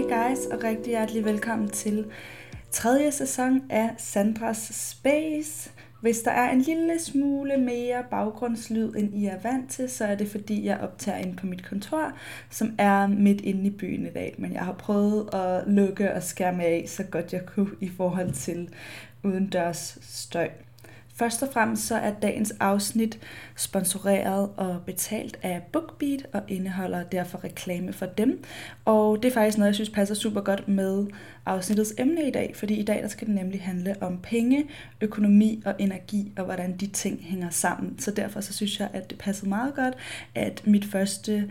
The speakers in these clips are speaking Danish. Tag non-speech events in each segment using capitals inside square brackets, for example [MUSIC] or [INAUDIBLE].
Hey guys, og rigtig hjertelig velkommen til tredje sæson af Sandras Space. Hvis der er en lille smule mere baggrundslyd, end I er vant til, så er det fordi, jeg optager ind på mit kontor, som er midt inde i byen i dag. Men jeg har prøvet at lukke og skærme af så godt jeg kunne i forhold til udendørs støj. Først og fremmest så er dagens afsnit sponsoreret og betalt af BookBeat og indeholder derfor reklame for dem. Og det er faktisk noget, jeg synes passer super godt med afsnittets emne i dag, fordi i dag der skal det nemlig handle om penge, økonomi og energi og hvordan de ting hænger sammen. Så derfor så synes jeg, at det passede meget godt, at mit første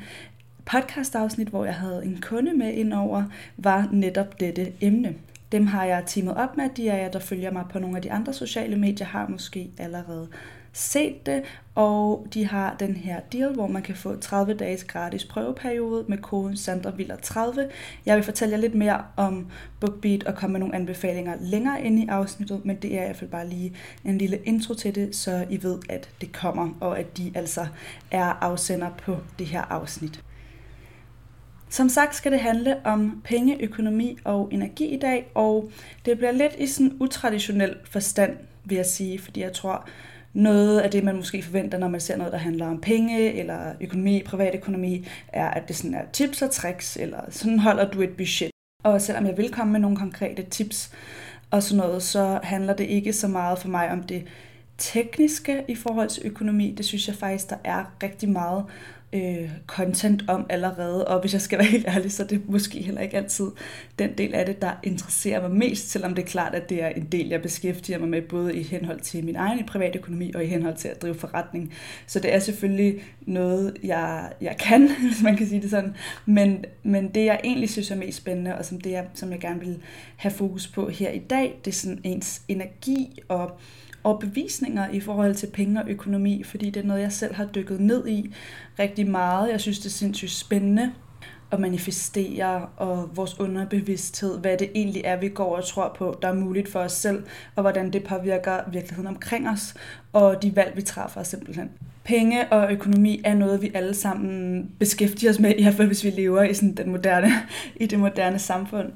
podcast-afsnit, hvor jeg havde en kunde med indover, var netop dette emne. Dem har jeg teamet op med. De af jer, der følger mig på nogle af de andre sociale medier, har måske allerede set det, og de har den her deal, hvor man kan få 30 dages gratis prøveperiode med koden SandraViller30. Jeg vil fortælle jer lidt mere om BookBeat og komme med nogle anbefalinger længere ind i afsnittet, men det er i hvert fald bare lige en lille intro til det, så I ved, at det kommer, og at de altså er afsender på det her afsnit. Som sagt skal det handle om penge, økonomi og energi i dag, og det bliver lidt i sådan utraditionel forstand, vil jeg sige, fordi jeg tror, noget af det, man måske forventer, når man ser noget, der handler om penge eller økonomi, privatøkonomi, er, at det sådan er tips og tricks, eller sådan holder du et budget. Og selvom jeg vil komme med nogle konkrete tips og sådan noget, så handler det ikke så meget for mig om det tekniske i forhold til økonomi. Det synes jeg faktisk, der er rigtig meget øh, content om allerede, og hvis jeg skal [LAUGHS] være helt ærlig, så er det måske heller ikke altid den del af det, der interesserer mig mest, selvom det er klart, at det er en del, jeg beskæftiger mig med, både i henhold til min egen private økonomi og i henhold til at drive forretning. Så det er selvfølgelig noget, jeg, jeg kan, [LAUGHS] hvis man kan sige det sådan, men, men det, jeg egentlig synes er mest spændende, og som det, jeg, som jeg gerne vil have fokus på her i dag, det er sådan ens energi og overbevisninger bevisninger i forhold til penge og økonomi, fordi det er noget, jeg selv har dykket ned i rigtig meget. Jeg synes, det er sindssygt spændende at manifestere og vores underbevidsthed, hvad det egentlig er, vi går og tror på, der er muligt for os selv, og hvordan det påvirker virkeligheden omkring os, og de valg, vi træffer simpelthen. Penge og økonomi er noget, vi alle sammen beskæftiger os med, i hvert fald hvis vi lever i, sådan den moderne, i det moderne samfund.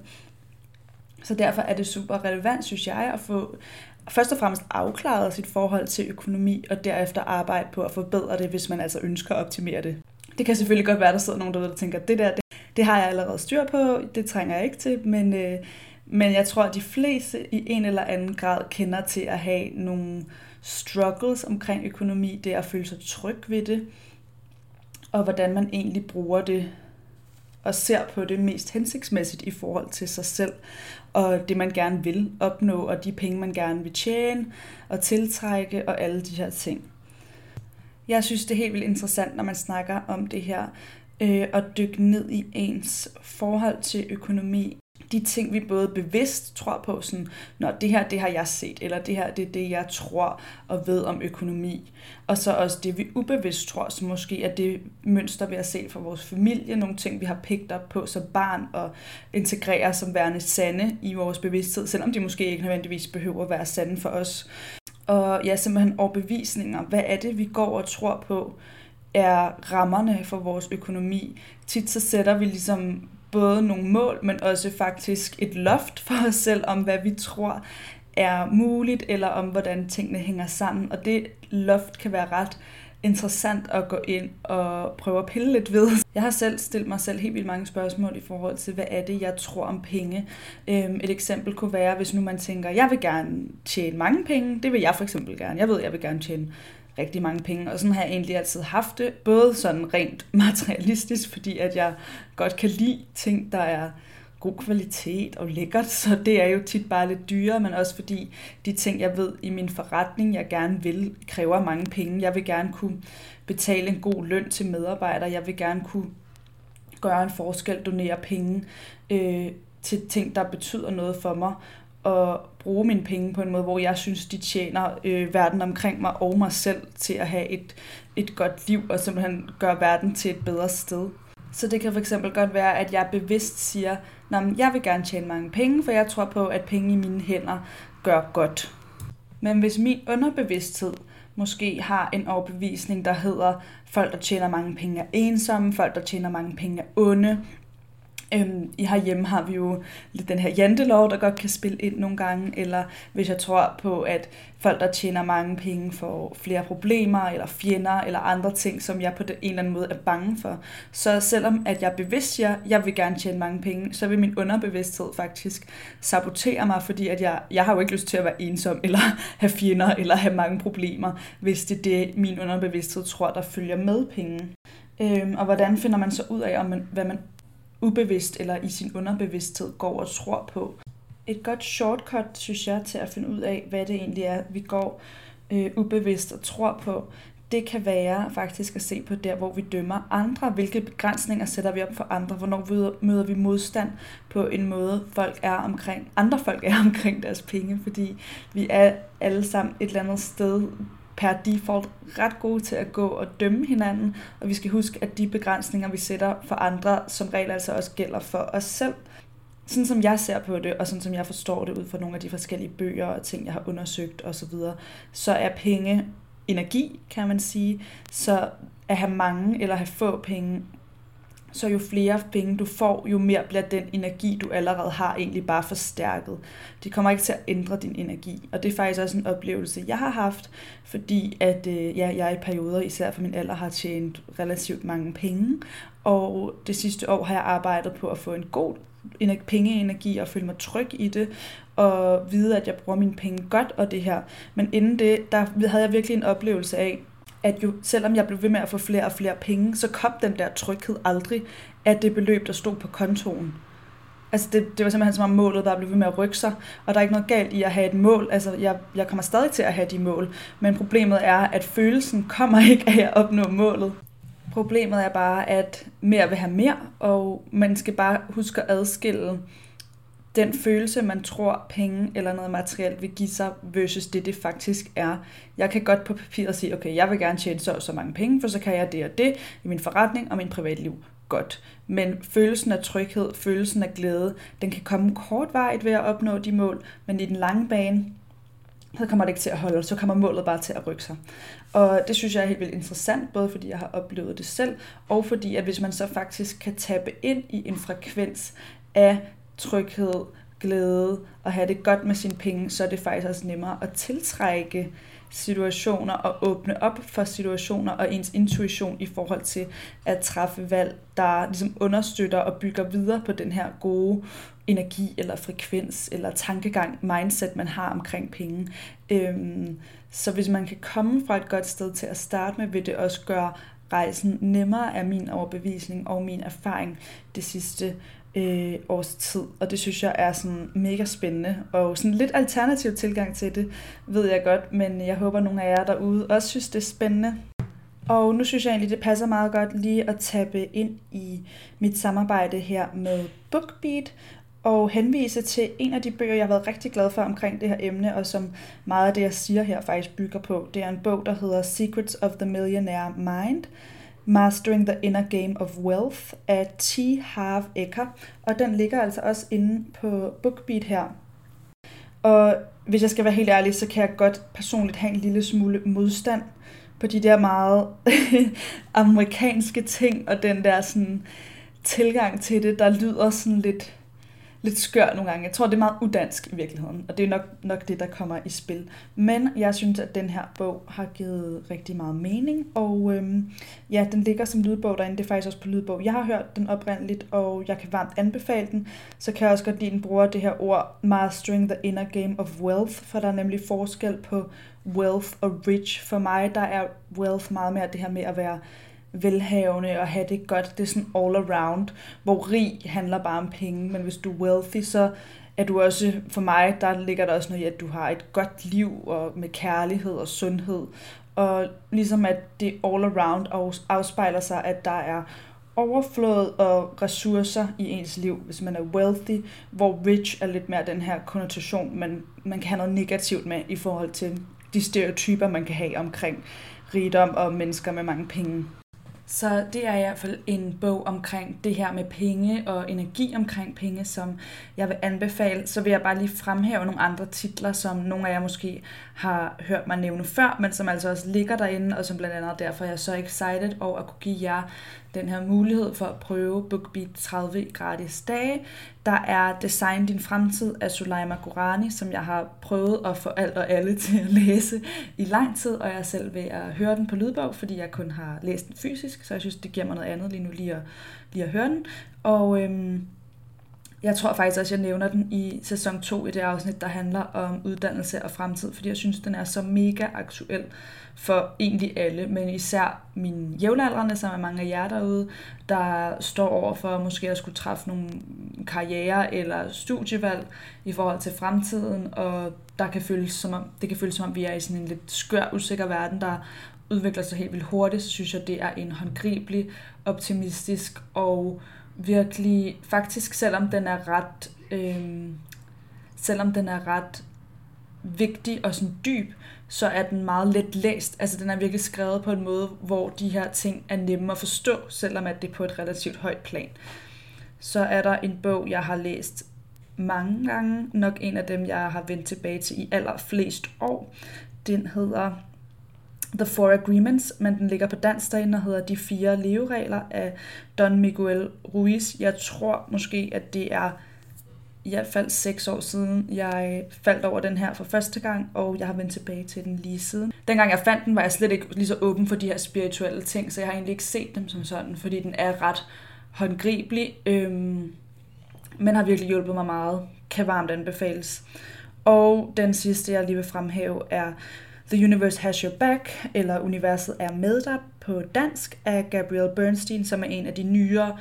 Så derfor er det super relevant, synes jeg, at få først og fremmest afklaret sit forhold til økonomi, og derefter arbejde på at forbedre det, hvis man altså ønsker at optimere det. Det kan selvfølgelig godt være, at der sidder nogen derude, der tænker, det der, det, det har jeg allerede styr på, det trænger jeg ikke til, men, øh, men jeg tror, at de fleste i en eller anden grad kender til at have nogle struggles omkring økonomi, det at føle sig tryg ved det, og hvordan man egentlig bruger det og ser på det mest hensigtsmæssigt i forhold til sig selv og det man gerne vil opnå, og de penge man gerne vil tjene og tiltrække og alle de her ting. Jeg synes, det er helt vildt interessant, når man snakker om det her, øh, at dykke ned i ens forhold til økonomi de ting, vi både bevidst tror på, sådan, når det her, det har jeg set, eller det her, det er det, jeg tror og ved om økonomi. Og så også det, vi ubevidst tror, som måske er det mønster, vi har set fra vores familie, nogle ting, vi har pigt op på som barn, og integrerer som værende sande i vores bevidsthed, selvom de måske ikke nødvendigvis behøver at være sande for os. Og ja, simpelthen overbevisninger. Hvad er det, vi går og tror på, er rammerne for vores økonomi. Tit så sætter vi ligesom både nogle mål, men også faktisk et loft for os selv om, hvad vi tror er muligt, eller om hvordan tingene hænger sammen. Og det loft kan være ret interessant at gå ind og prøve at pille lidt ved. Jeg har selv stillet mig selv helt vildt mange spørgsmål i forhold til, hvad er det, jeg tror om penge. Øhm, et eksempel kunne være, hvis nu man tænker, jeg vil gerne tjene mange penge. Det vil jeg for eksempel gerne. Jeg ved, jeg vil gerne tjene rigtig mange penge. Og sådan har jeg egentlig altid haft det, både sådan rent [LAUGHS] materialistisk, fordi at jeg godt kan lide ting, der er god kvalitet og lækkert, så det er jo tit bare lidt dyrere, men også fordi de ting, jeg ved i min forretning, jeg gerne vil, kræver mange penge. Jeg vil gerne kunne betale en god løn til medarbejdere, jeg vil gerne kunne gøre en forskel, donere penge øh, til ting, der betyder noget for mig Og, bruge mine penge på en måde, hvor jeg synes, de tjener øh, verden omkring mig og mig selv til at have et, et godt liv og simpelthen gøre verden til et bedre sted. Så det kan fx godt være, at jeg bevidst siger, at jeg vil gerne tjene mange penge, for jeg tror på, at penge i mine hænder gør godt. Men hvis min underbevidsthed måske har en overbevisning, der hedder, folk, der tjener mange penge er ensomme, folk, der tjener mange penge er onde, Øhm, I herhjemme har vi jo lidt den her jantelov, der godt kan spille ind nogle gange, eller hvis jeg tror på, at folk, der tjener mange penge, får flere problemer, eller fjender, eller andre ting, som jeg på en eller anden måde er bange for. Så selvom at jeg bevidst jer, jeg vil gerne tjene mange penge, så vil min underbevidsthed faktisk sabotere mig, fordi at jeg, jeg har jo ikke lyst til at være ensom, [LAUGHS] eller have fjender, eller have mange problemer, hvis det er det, min underbevidsthed tror, der følger med penge. Øhm, og hvordan finder man så ud af, om man, hvad man ubevidst eller i sin underbevidsthed går og tror på. Et godt shortcut, synes jeg, til at finde ud af, hvad det egentlig er, vi går øh, ubevidst og tror på, det kan være faktisk at se på der, hvor vi dømmer andre. Hvilke begrænsninger sætter vi op for andre? Hvornår møder vi modstand på en måde, folk er omkring, andre folk er omkring deres penge? Fordi vi er alle sammen et eller andet sted per default ret gode til at gå og dømme hinanden, og vi skal huske, at de begrænsninger, vi sætter for andre, som regel altså også gælder for os selv. Sådan som jeg ser på det, og sådan som jeg forstår det ud fra nogle af de forskellige bøger og ting, jeg har undersøgt osv., så, så er penge energi, kan man sige. Så at have mange eller have få penge så jo flere penge du får, jo mere bliver den energi, du allerede har, egentlig bare forstærket. Det kommer ikke til at ændre din energi. Og det er faktisk også en oplevelse, jeg har haft, fordi at øh, ja, jeg i perioder, især for min alder, har tjent relativt mange penge. Og det sidste år har jeg arbejdet på at få en god pengeenergi og føle mig tryg i det, og vide, at jeg bruger mine penge godt og det her. Men inden det, der havde jeg virkelig en oplevelse af, at jo, selvom jeg blev ved med at få flere og flere penge, så kom den der tryghed aldrig af det beløb, der stod på kontoen. Altså det, det var simpelthen som om målet bare blev ved med at rykke sig, og der er ikke noget galt i at have et mål. Altså jeg, jeg kommer stadig til at have de mål, men problemet er, at følelsen kommer [LAUGHS] ikke af at opnå målet. Problemet er bare, at mere vil have mere, og man skal bare huske at adskille den følelse, man tror, penge eller noget materielt vil give sig, versus det, det faktisk er. Jeg kan godt på papiret sige, okay, jeg vil gerne tjene så så mange penge, for så kan jeg det og det i min forretning og min privatliv. Godt. Men følelsen af tryghed, følelsen af glæde, den kan komme kortvarigt ved at opnå de mål, men i den lange bane, så kommer det ikke til at holde, så kommer målet bare til at rykke sig. Og det synes jeg er helt vildt interessant, både fordi jeg har oplevet det selv, og fordi at hvis man så faktisk kan tappe ind i en frekvens af tryghed, glæde og have det godt med sine penge, så er det faktisk også nemmere at tiltrække situationer og åbne op for situationer og ens intuition i forhold til at træffe valg, der ligesom understøtter og bygger videre på den her gode energi eller frekvens eller tankegang, mindset, man har omkring penge. Øhm, så hvis man kan komme fra et godt sted til at starte med, vil det også gøre rejsen nemmere af min overbevisning og min erfaring det sidste øh, års tid, og det synes jeg er sådan mega spændende, og sådan lidt alternativ tilgang til det, ved jeg godt, men jeg håber, at nogle af jer derude også synes, det er spændende. Og nu synes jeg egentlig, det passer meget godt lige at tabe ind i mit samarbejde her med BookBeat, og henvise til en af de bøger, jeg har været rigtig glad for omkring det her emne, og som meget af det, jeg siger her, faktisk bygger på. Det er en bog, der hedder Secrets of the Millionaire Mind, Mastering the Inner Game of Wealth af T. Harv Eker, og den ligger altså også inde på BookBeat her. Og hvis jeg skal være helt ærlig, så kan jeg godt personligt have en lille smule modstand på de der meget [LAUGHS] amerikanske ting, og den der sådan tilgang til det, der lyder sådan lidt lidt skør nogle gange. Jeg tror, det er meget udansk i virkeligheden, og det er nok, nok det, der kommer i spil. Men jeg synes, at den her bog har givet rigtig meget mening, og øhm, ja, den ligger som lydbog derinde. Det er faktisk også på lydbog. Jeg har hørt den oprindeligt, og jeg kan varmt anbefale den. Så kan jeg også godt lide, at den bruger det her ord, mastering the inner game of wealth, for der er nemlig forskel på wealth og rich. For mig, der er wealth meget mere det her med at være velhavende og have det godt. Det er sådan all around, hvor rig handler bare om penge, men hvis du er wealthy, så er du også, for mig, der ligger der også noget i, at du har et godt liv og med kærlighed og sundhed. Og ligesom at det all around afspejler sig, at der er overflod og ressourcer i ens liv, hvis man er wealthy, hvor rich er lidt mere den her konnotation, man, man kan have noget negativt med i forhold til de stereotyper, man kan have omkring rigdom og mennesker med mange penge. Så det er i hvert fald en bog omkring det her med penge og energi omkring penge, som jeg vil anbefale. Så vil jeg bare lige fremhæve nogle andre titler, som nogle af jer måske har hørt mig nævne før, men som altså også ligger derinde, og som blandt andet derfor er jeg så excited over at kunne give jer den her mulighed for at prøve BookBeat 30 gratis dage. Der er Design din fremtid af Sulaima Gorani, som jeg har prøvet at få alt og alle [LAUGHS] til at læse i lang tid, og jeg er selv ved at høre den på lydbog, fordi jeg kun har læst den fysisk, så jeg synes, det giver mig noget andet lige nu lige at, lige at høre den. Og øhm, jeg tror faktisk også, at jeg nævner den i sæson 2 i det afsnit, der handler om uddannelse og fremtid, fordi jeg synes, den er så mega aktuel for egentlig alle, men især mine jævnaldrende, som er mange af jer derude, der står over for måske at skulle træffe nogle karriere eller studievalg i forhold til fremtiden, og der kan føles som om, det kan føles som om, vi er i sådan en lidt skør, usikker verden, der udvikler sig helt vildt hurtigt, så synes jeg, det er en håndgribelig, optimistisk og virkelig, faktisk selvom den er ret, øh, selvom den er ret vigtig og sådan dyb, så er den meget let læst. Altså den er virkelig skrevet på en måde, hvor de her ting er nemme at forstå, selvom at det er på et relativt højt plan. Så er der en bog, jeg har læst mange gange, nok en af dem, jeg har vendt tilbage til i allerflest år. Den hedder The Four Agreements, men den ligger på dansk derinde og hedder De Fire Leveregler af Don Miguel Ruiz. Jeg tror måske, at det er i hvert fald seks år siden, jeg faldt over den her for første gang, og jeg har vendt tilbage til den lige siden. Dengang jeg fandt den, var jeg slet ikke lige så åben for de her spirituelle ting, så jeg har egentlig ikke set dem som sådan, fordi den er ret håndgribelig, øhm, men har virkelig hjulpet mig meget. Kan varmt anbefales. Og den sidste, jeg lige vil fremhæve, er The Universe Has Your Back, eller Universet er med dig på dansk, af Gabrielle Bernstein, som er en af de nyere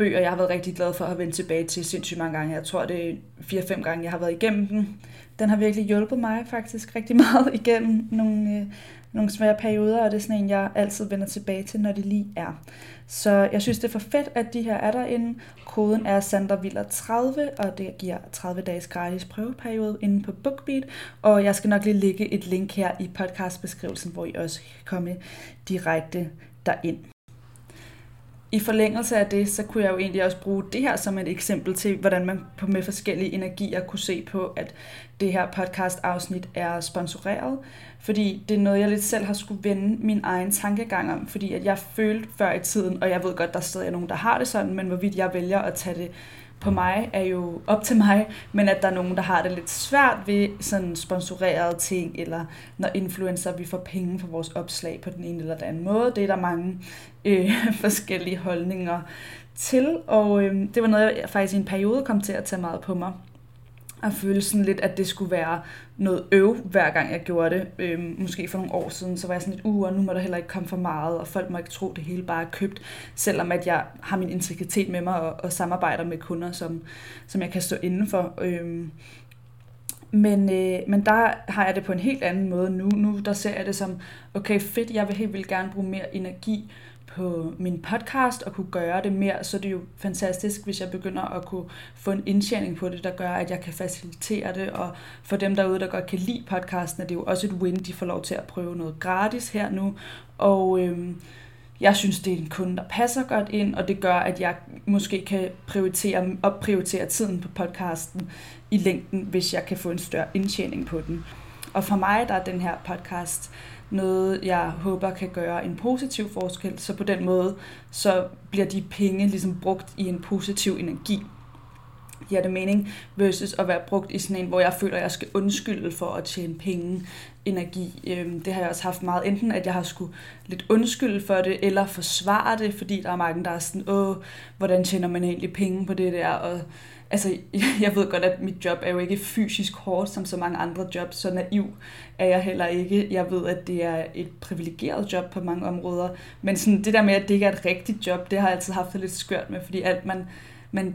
bøger, jeg har været rigtig glad for at have vendt tilbage til sindssygt mange gange. Jeg tror, det er 4-5 gange, jeg har været igennem den. Den har virkelig hjulpet mig faktisk rigtig [LAUGHS] meget igennem nogle, øh, nogle svære perioder, og det er sådan en, jeg altid vender tilbage til, når det lige er. Så jeg synes, det er for fedt, at de her er derinde. Koden er sanderviller30, og det giver 30 dages gratis prøveperiode inde på BookBeat. Og jeg skal nok lige lægge et link her i podcastbeskrivelsen, hvor I også kan komme direkte derind. I forlængelse af det, så kunne jeg jo egentlig også bruge det her som et eksempel til, hvordan man på med forskellige energier kunne se på, at det her podcast-afsnit er sponsoreret. Fordi det er noget, jeg lidt selv har skulle vende min egen tankegang om. Fordi at jeg følte før i tiden, og jeg ved godt, der stadig er nogen, der har det sådan, men hvorvidt jeg vælger at tage det på mig er jo op til mig, men at der er nogen, der har det lidt svært ved sådan sponsorerede ting, eller når influencer vi får penge for vores opslag på den ene eller den anden måde. Det er der mange øh, [LAUGHS] forskellige holdninger til, og øh, det var noget, jeg faktisk i en periode kom til at tage meget på mig at føle sådan lidt, at det skulle være noget øv, hver gang jeg gjorde det. Øhm, måske for nogle år siden, så var jeg sådan lidt, uh, og nu må der heller ikke komme for meget, og folk må ikke tro, det hele bare er købt, selvom at jeg har min integritet med mig og, og samarbejder med kunder, som, som jeg kan stå indenfor. Øhm, men, øh, men der har jeg det på en helt anden måde nu. Nu der ser jeg det som, okay fedt, jeg vil helt vildt gerne bruge mere energi på min podcast og kunne gøre det mere, så det er jo fantastisk, hvis jeg begynder at kunne få en indtjening på det, der gør, at jeg kan facilitere det, og for dem derude, der godt kan lide podcasten, er det jo også et win, de får lov til at prøve noget gratis her nu, og øhm, jeg synes, det er en kunde, der passer godt ind, og det gør, at jeg måske kan prioritere, opprioritere tiden på podcasten i længden, hvis jeg kan få en større indtjening på den. Og for mig, der er den her podcast noget, jeg håber kan gøre en positiv forskel, så på den måde, så bliver de penge ligesom brugt i en positiv energi. Giver det mening? Versus at være brugt i sådan en, hvor jeg føler, at jeg skal undskylde for at tjene penge, energi. Øhm, det har jeg også haft meget, enten at jeg har skulle lidt undskylde for det, eller forsvare det, fordi der er mange, der er sådan, åh, hvordan tjener man egentlig penge på det der, og altså, [LAUGHS] jeg ved godt, at mit job er jo ikke fysisk hårdt som så mange andre jobs, så naiv er jeg heller ikke. Jeg ved, at det er et privilegeret job på mange områder, men sådan det der med, at det ikke er et rigtigt job, det har jeg altid haft det lidt skørt med, fordi alt man, man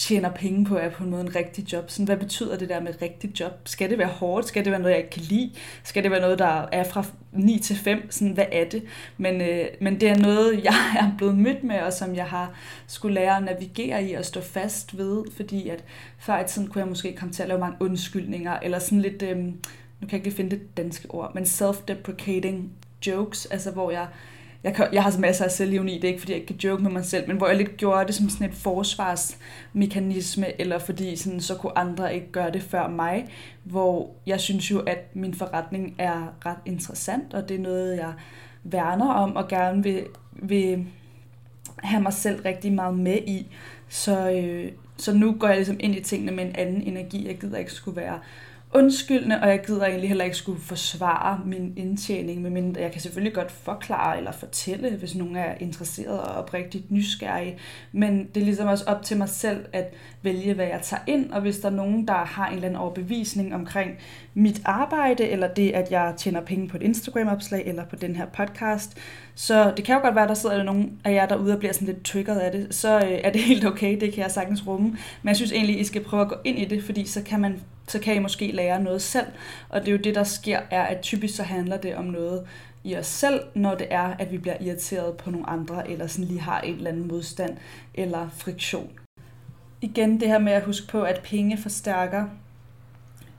tjener penge på, er på en måde en rigtig job. Sådan, hvad betyder det der med rigtig job? Skal det være hårdt? Skal det være noget, jeg ikke kan lide? Skal det være noget, der er fra 9 til 5? Sådan, hvad er det? Men, øh, men det er noget, [LAUGHS] jeg er blevet mødt med, og som jeg har skulle lære at navigere i og stå fast ved, fordi at før i tiden kunne jeg måske komme til at lave mange undskyldninger, eller sådan lidt, øh, nu kan jeg ikke finde det danske ord, men self-deprecating jokes, altså hvor jeg jeg, kan, jeg har masser af selvironi, det er ikke fordi, jeg ikke kan joke med mig selv, men hvor jeg lidt gjorde det som sådan et forsvarsmekanisme, eller fordi sådan, så kunne andre ikke gøre det før mig, hvor jeg synes jo, at min forretning er ret interessant, og det er noget, jeg værner om, og gerne vil, vil have mig selv rigtig meget med i. Så, øh, så nu går jeg ligesom ind i tingene med en anden energi. Jeg gider ikke skulle være undskyldende, og jeg gider egentlig heller ikke skulle forsvare min indtjening, men jeg kan selvfølgelig godt forklare eller fortælle, hvis nogen er interesseret og oprigtigt nysgerrige, men det er ligesom også op til mig selv at vælge, hvad jeg tager ind, og hvis der er nogen, der har en eller anden overbevisning omkring mit arbejde, eller det, at jeg tjener penge på et Instagram-opslag, eller på den her podcast, så det kan jo godt være, at der sidder nogen af jer derude og bliver sådan lidt triggeret af det, så øh, er det helt okay, det kan jeg sagtens rumme, men jeg synes egentlig, I skal prøve at gå ind i det, fordi så kan man så kan I måske lære noget selv. Og det er jo det, der sker, er, at typisk så handler det om noget i os selv, når det er, at vi bliver irriteret på nogle andre, eller sådan lige har en eller anden modstand eller friktion. Igen det her med at huske på, at penge forstærker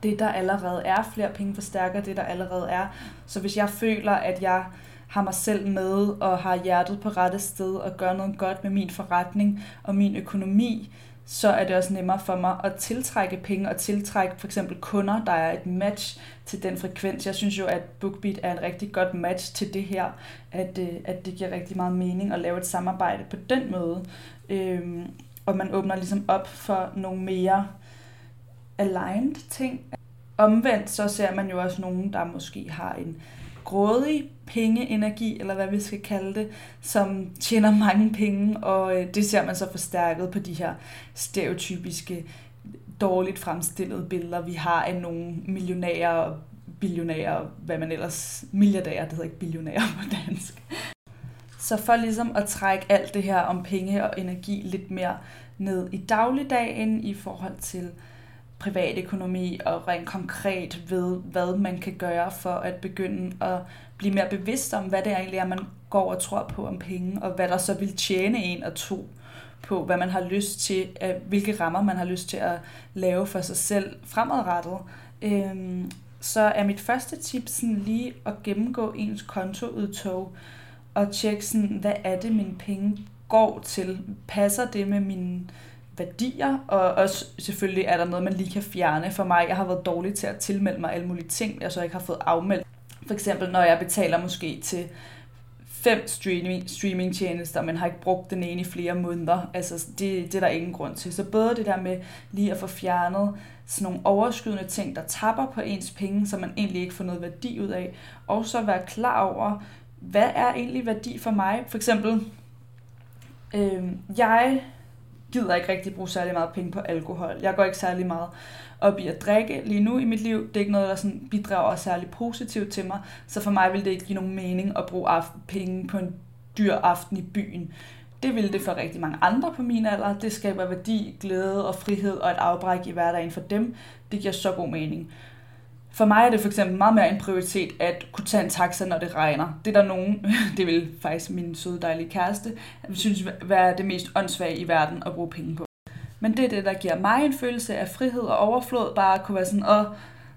det, der allerede er. Flere penge forstærker det, der allerede er. Så hvis jeg føler, at jeg har mig selv med og har hjertet på rette sted og gør noget godt med min forretning og min økonomi, så er det også nemmere for mig at tiltrække penge og tiltrække for eksempel kunder, der er et match til den frekvens. Jeg synes jo, at BookBeat er et rigtig godt match til det her, at, øh, at det giver rigtig meget mening at lave et samarbejde på den måde. Øhm, og man åbner ligesom op for nogle mere aligned ting. Omvendt så ser man jo også nogen, der måske har en grådig pengeenergi, eller hvad vi skal kalde det, som tjener mange penge, og øh, det ser man så forstærket på de her stereotypiske, dårligt fremstillede billeder, vi har af nogle millionærer og billionærer, hvad man ellers, milliardærer, det hedder ikke billionærer på dansk. Så for ligesom at trække alt det her om penge og energi lidt mere ned i dagligdagen i forhold til privatøkonomi og rent konkret ved, hvad man kan gøre for at begynde at blive mere bevidst om, hvad det egentlig er, man går og tror på om penge, og hvad der så vil tjene en og to på, hvad man har lyst til, øh, hvilke rammer man har lyst til at lave for sig selv fremadrettet. Øhm, så er mit første tip sådan lige at gennemgå ens kontoudtog og tjekke sådan, hvad er det, mine penge går til? Passer det med mine værdier, og også selvfølgelig er der noget, man lige kan fjerne for mig. Jeg har været dårlig til at tilmelde mig alle mulige ting, jeg så ikke har fået afmeldt. For eksempel, når jeg betaler måske til fem streaming, streamingtjenester, men har ikke brugt den ene i flere måneder. Altså, det, det er der ingen grund til. Så både det der med lige at få fjernet sådan nogle overskydende ting, der tapper på ens penge, som man egentlig ikke får noget værdi ud af, og så være klar over, hvad er egentlig værdi for mig? For eksempel, øh, jeg gider ikke rigtig bruge særlig meget penge på alkohol. Jeg går ikke særlig meget op i at drikke lige nu i mit liv. Det er ikke noget, der sådan bidrager særlig positivt til mig. Så for mig vil det ikke give nogen mening at bruge aften, penge på en dyr aften i byen. Det ville det for rigtig mange andre på min alder. Det skaber værdi, glæde og frihed og et afbræk i hverdagen for dem. Det giver så god mening. For mig er det for eksempel meget mere en prioritet at kunne tage en taxa, når det regner. Det er der nogen, [LAUGHS] det vil faktisk min søde dejlige kæreste, synes være det mest åndssvage i verden at bruge penge på. Men det er det, der giver mig en følelse af frihed og overflod. Bare at kunne være sådan, åh,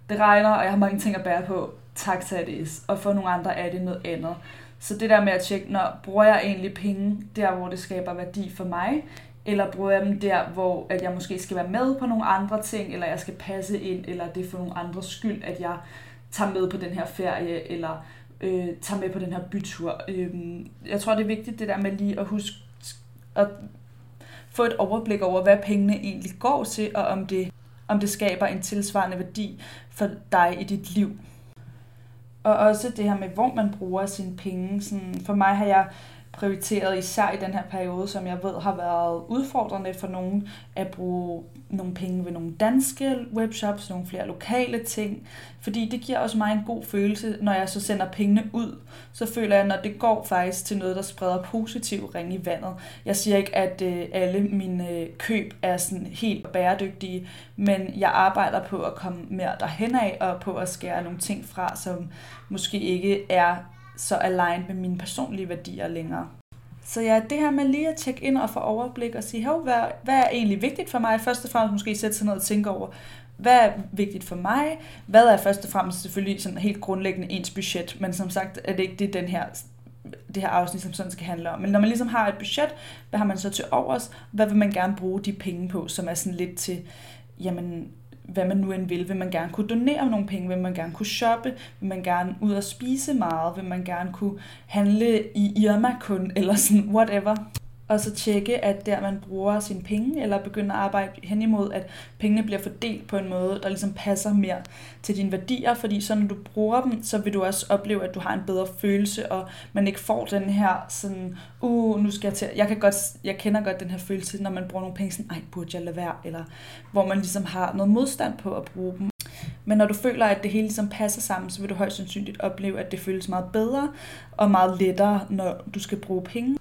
det regner, og jeg har mange ting at bære på. Taxa er det. Og for nogle andre er det noget andet. Så det der med at tjekke, når bruger jeg egentlig penge der, hvor det skaber værdi for mig, eller bruger jeg dem der, hvor at jeg måske skal være med på nogle andre ting, eller jeg skal passe ind, eller det er for nogle andres skyld, at jeg tager med på den her ferie, eller øh, tager med på den her bytur. Øh, jeg tror, det er vigtigt det der med lige at huske at få et overblik over, hvad pengene egentlig går til, og om det, om det skaber en tilsvarende værdi for dig i dit liv. Og også det her med, hvor man bruger sine penge. Sådan, for mig har jeg prioriteret især i den her periode, som jeg ved har været udfordrende for nogen, at bruge nogle penge ved nogle danske webshops, nogle flere lokale ting, fordi det giver også mig en god følelse, når jeg så sender pengene ud, så føler jeg, når det går faktisk til noget, der spreder positiv ring i vandet. Jeg siger ikke, at øh, alle mine øh, køb er sådan helt bæredygtige, men jeg arbejder på at komme mere derhen af, og på at skære nogle ting fra, som måske ikke er så aligned med mine personlige værdier længere. Så ja, det her med lige at tjekke ind og få overblik og sige, hvad, hvad er egentlig vigtigt for mig? Først og fremmest måske sætte sig ned og tænke over, hvad er vigtigt for mig? Hvad er først og fremmest selvfølgelig sådan helt grundlæggende ens budget? Men som sagt er det ikke det, den her det her afsnit som sådan skal handle om. Men når man ligesom har et budget, hvad har man så til overs? Hvad vil man gerne bruge de penge på, som er sådan lidt til, jamen, hvad man nu end vil. Vil man gerne kunne donere nogle penge? Vil man gerne kunne shoppe? Vil man gerne ud og spise meget? Vil man gerne kunne handle i Irma kun? Eller sådan whatever og så tjekke, at der man bruger sine penge, eller begynder at arbejde hen imod, at pengene bliver fordelt på en måde, der ligesom passer mere til dine værdier, fordi så når du bruger dem, så vil du også opleve, at du har en bedre følelse, og man ikke får den her sådan, uh, nu skal jeg til, jeg, kan godt, jeg kender godt den her følelse, når man bruger nogle penge, sådan, ej, burde jeg lade være, eller hvor man ligesom har noget modstand på at bruge dem. Men når du føler, at det hele ligesom passer sammen, så vil du højst sandsynligt opleve, at det føles meget bedre og meget lettere, når du skal bruge penge.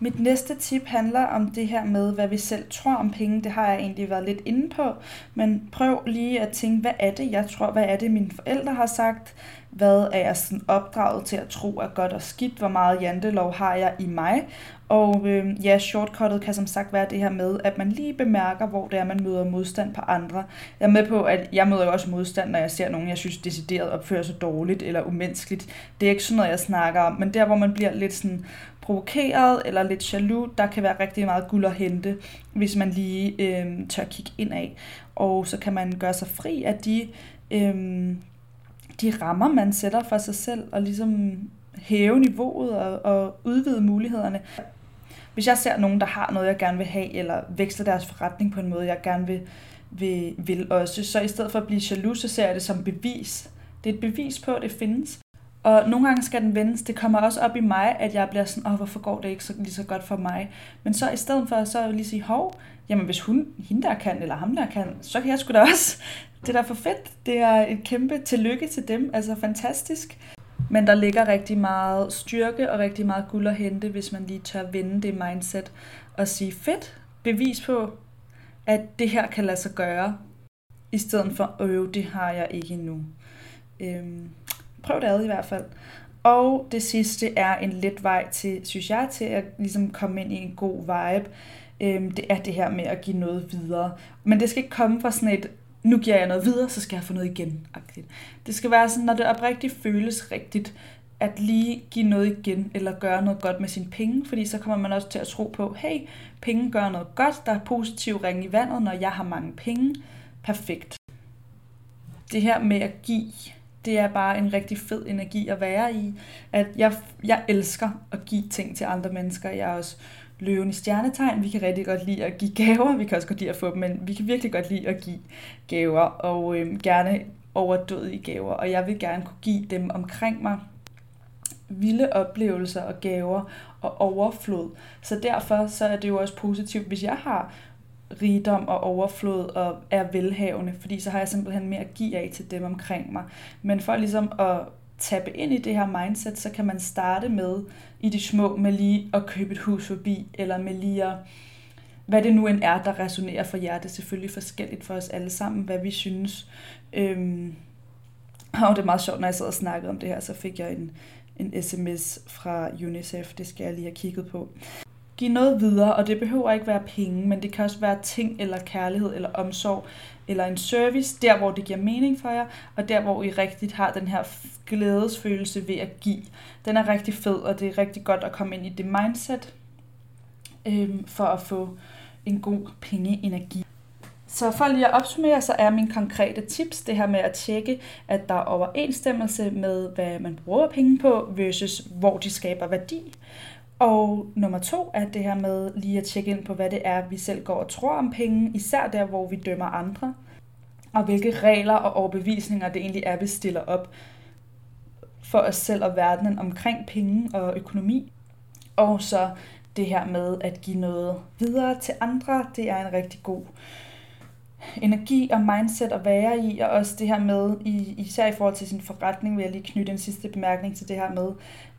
Mit næste tip handler om det her med, hvad vi selv tror om penge. Det har jeg egentlig været lidt inde på, men prøv lige at tænke, hvad er det, jeg tror, hvad er det, mine forældre har sagt? Hvad er jeg sådan opdraget til at tro er godt og skidt? Hvor meget jantelov har jeg i mig? Og øh, ja, shortcuttet kan som sagt være det her med, at man lige bemærker, hvor det er, man møder modstand på andre. Jeg er med på, at jeg møder jo også modstand, når jeg ser nogen, jeg synes decideret opfører sig dårligt eller umenneskeligt. Det er ikke sådan noget, jeg snakker om, men der, hvor man bliver lidt sådan provokeret eller lidt jaloux, der kan være rigtig meget guld at hente, hvis man lige øh, tør kigge ind af. Og så kan man gøre sig fri af de, øh, de rammer, man sætter for sig selv, og ligesom hæve niveauet og, og udvide mulighederne. Hvis jeg ser nogen, der har noget, jeg gerne vil have, eller vækster deres forretning på en måde, jeg gerne vil, vil, vil også, så i stedet for at blive jaloux, så ser jeg det som bevis. Det er et bevis på, at det findes. Og nogle gange skal den vendes. Det kommer også op i mig, at jeg bliver sådan, åh, hvorfor går det ikke så, lige så godt for mig? Men så i stedet for, så lige sige, hov, jamen hvis hun, hende der kan, eller ham der kan, så kan jeg sgu da også. [LAUGHS] Det er da for fedt. Det er et kæmpe tillykke til dem. Altså fantastisk. Men der ligger rigtig meget styrke og rigtig meget guld at hente, hvis man lige tør vende det mindset og sige, fedt, bevis på, at det her kan lade sig gøre, i stedet for, øv, det har jeg ikke endnu. Øhm, prøv det ad i hvert fald. Og det sidste er en let vej til, synes jeg, til at ligesom komme ind i en god vibe. Øhm, det er det her med at give noget videre. Men det skal ikke komme fra sådan et, nu giver jeg noget videre, så skal jeg få noget igen. -agtigt. Det skal være sådan, når det oprigtigt føles rigtigt, at lige give noget igen, eller gøre noget godt med sine penge, fordi så kommer man også til at tro på, hey, penge gør noget godt, der er positiv ring i vandet, når jeg har mange penge. Perfekt. Det her med at give, det er bare en rigtig fed energi at være i. At jeg, jeg elsker at give ting til andre mennesker. Jeg er også løven i stjernetegn. Vi kan rigtig godt lide at give gaver. Vi kan også godt lide at få dem, men vi kan virkelig godt lide at give gaver. Og øh, gerne overdødige gaver. Og jeg vil gerne kunne give dem omkring mig vilde oplevelser og gaver og overflod. Så derfor så er det jo også positivt, hvis jeg har rigdom og overflod og er velhavende, fordi så har jeg simpelthen mere at give af til dem omkring mig. Men for ligesom at tappe ind i det her mindset, så kan man starte med i de små med lige at købe et hus forbi, eller med lige at, hvad det nu end er, der resonerer for jer. Det er selvfølgelig forskelligt for os alle sammen, hvad vi synes. Øhm, og det er meget sjovt, når jeg sad og snakkede om det her, så fik jeg en, en sms fra UNICEF. Det skal jeg lige have kigget på give noget videre, og det behøver ikke være penge, men det kan også være ting eller kærlighed eller omsorg eller en service, der hvor det giver mening for jer, og der hvor I rigtigt har den her glædesfølelse ved at give. Den er rigtig fed, og det er rigtig godt at komme ind i det mindset, øhm, for at få en god pengeenergi. Så for lige at opsummere, så er min konkrete tips det her med at tjekke, at der er overensstemmelse med, hvad man bruger penge på, versus hvor de skaber værdi. Og nummer to er det her med lige at tjekke ind på, hvad det er, vi selv går og tror om penge, især der, hvor vi dømmer andre, og hvilke regler og overbevisninger det egentlig er, vi stiller op for os selv og verdenen omkring penge og økonomi. Og så det her med at give noget videre til andre, det er en rigtig god energi og mindset at være i, og også det her med, især i forhold til sin forretning, vil jeg lige knytte en sidste bemærkning til det her med,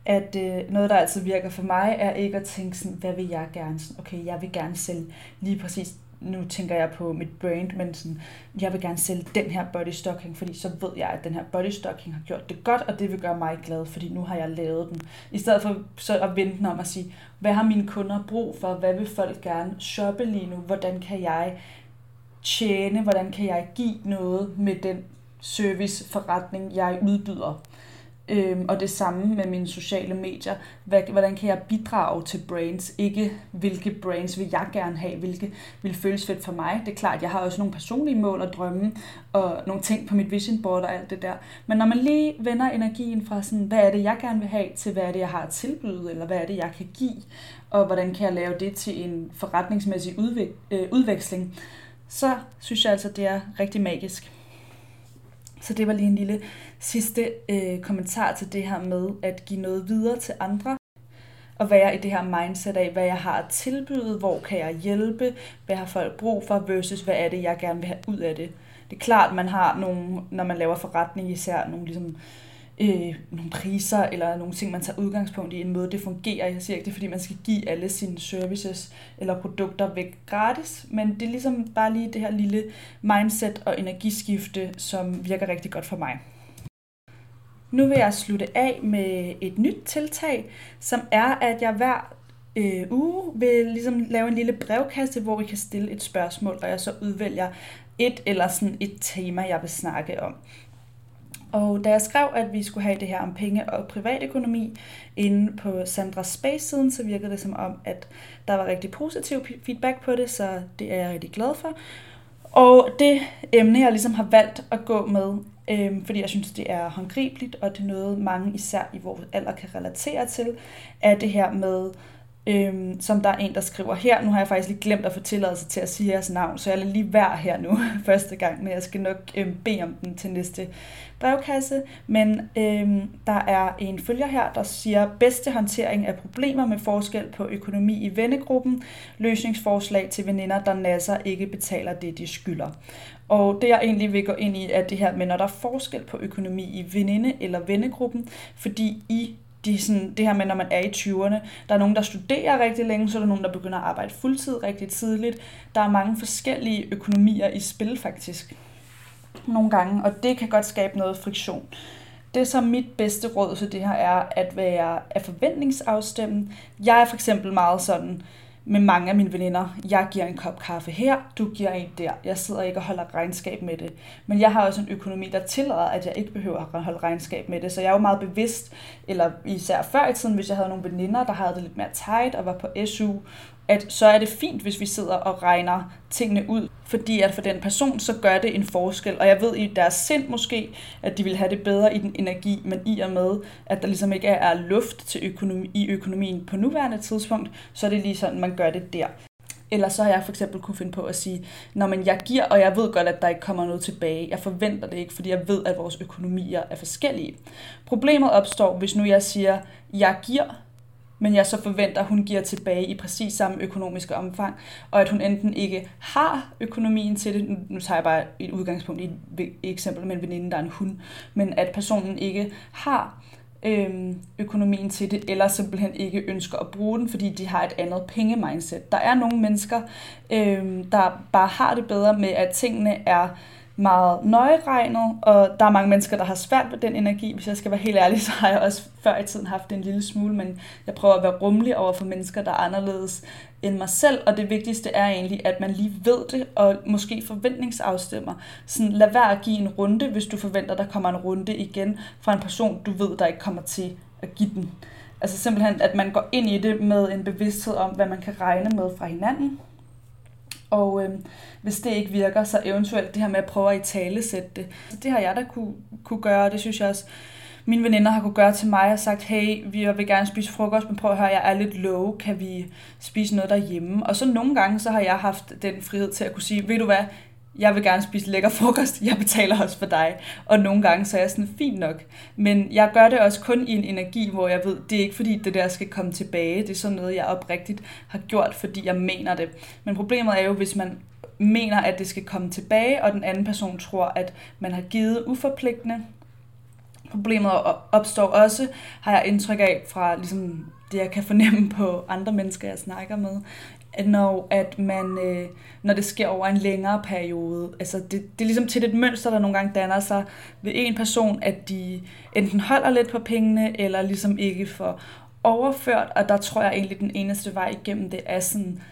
at øh, noget, der altid virker for mig, er ikke at tænke sådan, hvad vil jeg gerne? Sådan, okay, jeg vil gerne sælge lige præcis, nu tænker jeg på mit brand, men sådan, jeg vil gerne sælge den her body stocking, fordi så ved jeg, at den her body stocking har gjort det godt, og det vil gøre mig glad, fordi nu har jeg lavet den. I stedet for så at vente den om at sige, hvad har mine kunder brug for? Hvad vil folk gerne shoppe lige nu? Hvordan kan jeg tjene? Hvordan kan jeg give noget med den serviceforretning, jeg udbyder? Øhm, og det samme med mine sociale medier. Hvad, hvordan kan jeg bidrage til brains? Ikke hvilke brains vil jeg gerne have, hvilke vil føles fedt for mig. Det er klart, jeg har også nogle personlige mål og drømme, og nogle ting på mit vision board og alt det der. Men når man lige vender energien fra sådan, hvad er det, jeg gerne vil have, til hvad er det, jeg har at tilbyde, eller hvad er det, jeg kan give, og hvordan kan jeg lave det til en forretningsmæssig udvik- øh, udveksling, så synes jeg altså, det er rigtig magisk. Så det var lige en lille sidste øh, kommentar til det her med at give noget videre til andre. Og være i det her mindset af, hvad jeg har at tilbyde, hvor kan jeg hjælpe, hvad har folk brug for, versus hvad er det, jeg gerne vil have ud af det. Det er klart, man har nogle, når man laver forretning især, nogle ligesom øh, nogle priser eller nogle ting, man tager udgangspunkt i en måde, det fungerer. Jeg siger ikke, det er, fordi man skal give alle sine services eller produkter væk gratis, men det er ligesom bare lige det her lille mindset og energiskifte, som virker rigtig godt for mig. Nu vil jeg slutte af med et nyt tiltag, som er, at jeg hver øh, uge vil ligesom lave en lille brevkasse, hvor I kan stille et spørgsmål, og jeg så udvælger et eller sådan et tema, jeg vil snakke om. Og da jeg skrev, at vi skulle have det her om penge og privatøkonomi inde på Sandra Space-siden, så virkede det som om, at der var rigtig positiv feedback på det, så det er jeg rigtig glad for. Og det emne, jeg ligesom har valgt at gå med, øh, fordi jeg synes, det er håndgribeligt, og det er noget, mange især i vores alder kan relatere til, er det her med øhm, som der er en, der skriver her. Nu har jeg faktisk lige glemt at få tilladelse til at sige jeres navn, så jeg lader lige være her nu [LAUGHS] første gang, men jeg skal nok øhm, bede om den til næste brevkasse. Men øhm, der er en følger her, der siger, bedste håndtering af problemer med forskel på økonomi i vennegruppen, løsningsforslag til veninder, der nasser ikke betaler det, de skylder. Og det jeg egentlig vil gå ind i, er det her med, når der er forskel på økonomi i veninde- eller vennegruppen, fordi I de sådan, det her med, når man er i 20'erne, der er nogen, der studerer rigtig længe, så er der nogen, der begynder at arbejde fuldtid rigtig tidligt. Der er mange forskellige økonomier i spil faktisk. Nogle gange, og det kan godt skabe noget friktion. Det som mit bedste råd til det her er at være af forventningsafstemmen. Jeg er for eksempel meget sådan, med mange af mine veninder. Jeg giver en kop kaffe her, du giver en der. Jeg sidder ikke og holder regnskab med det. Men jeg har også en økonomi, der tillader, at jeg ikke behøver at holde regnskab med det. Så jeg er jo meget bevidst, eller især før i tiden, hvis jeg havde nogle veninder, der havde det lidt mere tight og var på SU, at så er det fint, hvis vi sidder og regner tingene ud, fordi at for den person, så gør det en forskel. Og jeg ved i deres sind måske, at de vil have det bedre i den energi, men i og med, at der ligesom ikke er luft til økonomi, i økonomien på nuværende tidspunkt, så er det lige sådan, man gør det der. Eller så har jeg for eksempel kunne finde på at sige, når man jeg giver, og jeg ved godt, at der ikke kommer noget tilbage. Jeg forventer det ikke, fordi jeg ved, at vores økonomier er forskellige. Problemet opstår, hvis nu jeg siger, jeg giver, men jeg så forventer, at hun giver tilbage i præcis samme økonomiske omfang, og at hun enten ikke har økonomien til det, nu tager jeg bare et udgangspunkt i et eksempel med en veninde, der er en hund, men at personen ikke har øhm, økonomien til det, eller simpelthen ikke ønsker at bruge den, fordi de har et andet pengemindset. Der er nogle mennesker, øhm, der bare har det bedre med, at tingene er meget nøjeregnet, og der er mange mennesker, der har svært ved den energi. Hvis jeg skal være helt ærlig, [LAUGHS] så har jeg også før i tiden haft det en lille smule, men jeg prøver at være rummelig over for mennesker, der er anderledes end mig selv, og det vigtigste er egentlig, at man lige ved det, og måske forventningsafstemmer. Sådan, lad være at give en runde, hvis du forventer, der kommer en runde igen fra en person, du ved, der ikke kommer til at give den. Altså simpelthen, at man går ind i det med en bevidsthed om, hvad man kan regne med fra hinanden, og øh, hvis det ikke virker, så eventuelt det her med at prøve at i tale sætte det. Det har jeg da kunne, kunne gøre, og det synes jeg også, mine veninder har kunne gøre til mig og sagt, hey, vi vil gerne spise frokost, men prøv at høre, jeg er lidt low, kan vi spise noget derhjemme? Og så nogle gange, så har jeg haft den frihed til at kunne sige, ved du hvad, jeg vil gerne spise lækker frokost, jeg betaler også for dig. Og nogle gange så er jeg sådan, fint nok. Men jeg gør det også kun i en energi, hvor jeg ved, det er ikke fordi det der skal komme tilbage. Det er sådan noget, jeg oprigtigt har gjort, fordi jeg mener det. Men problemet er jo, hvis man mener, at det skal komme tilbage, og den anden person tror, at man har givet uforpligtende. Problemet opstår også, har jeg indtryk af fra ligesom det, jeg kan fornemme på andre mennesker, jeg snakker med, at når, at man, øh, når det sker over en længere periode, altså det, det er ligesom til et mønster, der nogle gange danner sig ved en person, at de enten holder lidt på pengene, eller ligesom ikke får overført, og der tror jeg egentlig, den eneste vej igennem det er sådan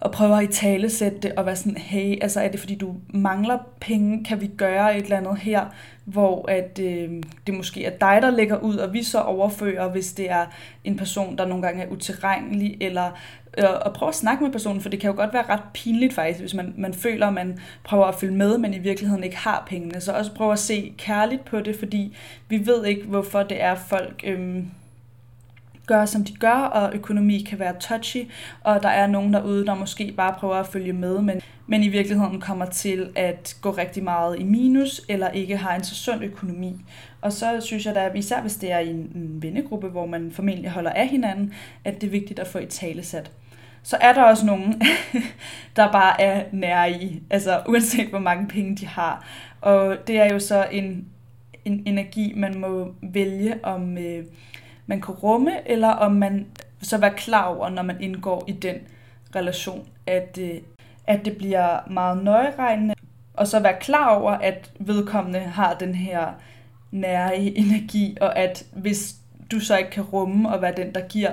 og prøver at i tale sætte det og være sådan, hey, altså er det fordi du mangler penge, kan vi gøre et eller andet her, hvor at øh, det måske er dig, der lægger ud, og vi så overfører, hvis det er en person, der nogle gange er utilregnelig, eller øh, at prøve at snakke med personen, for det kan jo godt være ret pinligt faktisk, hvis man, man føler, at man prøver at følge med, men i virkeligheden ikke har pengene. Så også prøve at se kærligt på det, fordi vi ved ikke, hvorfor det er folk... Øh, gør, som de gør, og økonomi kan være touchy, og der er nogen derude, der måske bare prøver at følge med, men, men i virkeligheden kommer til at gå rigtig meget i minus, eller ikke har en så sund økonomi. Og så synes jeg da, især hvis det er i en vennegruppe, hvor man formentlig holder af hinanden, at det er vigtigt at få et talesat. Så er der også nogen, [LAUGHS] der bare er nære i, altså uanset hvor mange penge de har. Og det er jo så en, en energi, man må vælge om... Øh, man kan rumme, eller om man så være klar over, når man indgår i den relation, at, øh, at det bliver meget nøjeregnende, og så være klar over, at vedkommende har den her nære energi, og at hvis du så ikke kan rumme og være den, der giver,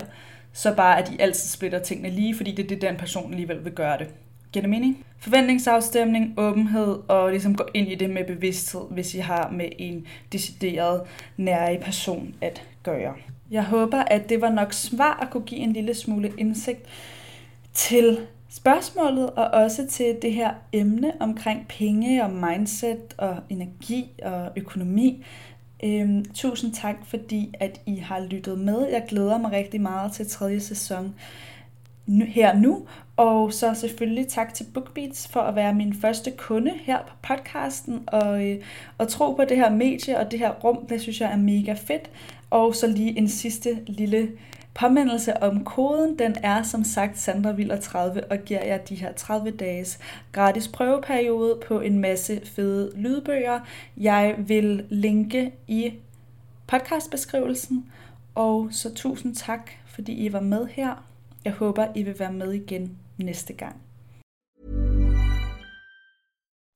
så bare at de altid splitter tingene lige, fordi det er det, den person alligevel vil gøre det. Giver det mening? Forventningsafstemning, åbenhed og ligesom gå ind i det med bevidsthed, hvis I har med en decideret nære person at gøre. Jeg håber, at det var nok svar at kunne give en lille smule indsigt til spørgsmålet, og også til det her emne omkring penge og mindset og energi og økonomi. Øhm, tusind tak, fordi at I har lyttet med. Jeg glæder mig rigtig meget til tredje sæson her nu. Og så selvfølgelig tak til BookBeats for at være min første kunde her på podcasten og, øh, og tro på det her medie og det her rum. Det synes jeg er mega fedt. Og så lige en sidste lille påmindelse om koden. Den er som sagt Sandra Viller 30 og giver jer de her 30 dages gratis prøveperiode på en masse fede lydbøger. Jeg vil linke i podcastbeskrivelsen. Og så tusind tak, fordi I var med her. Jeg håber, I vil være med igen næste gang.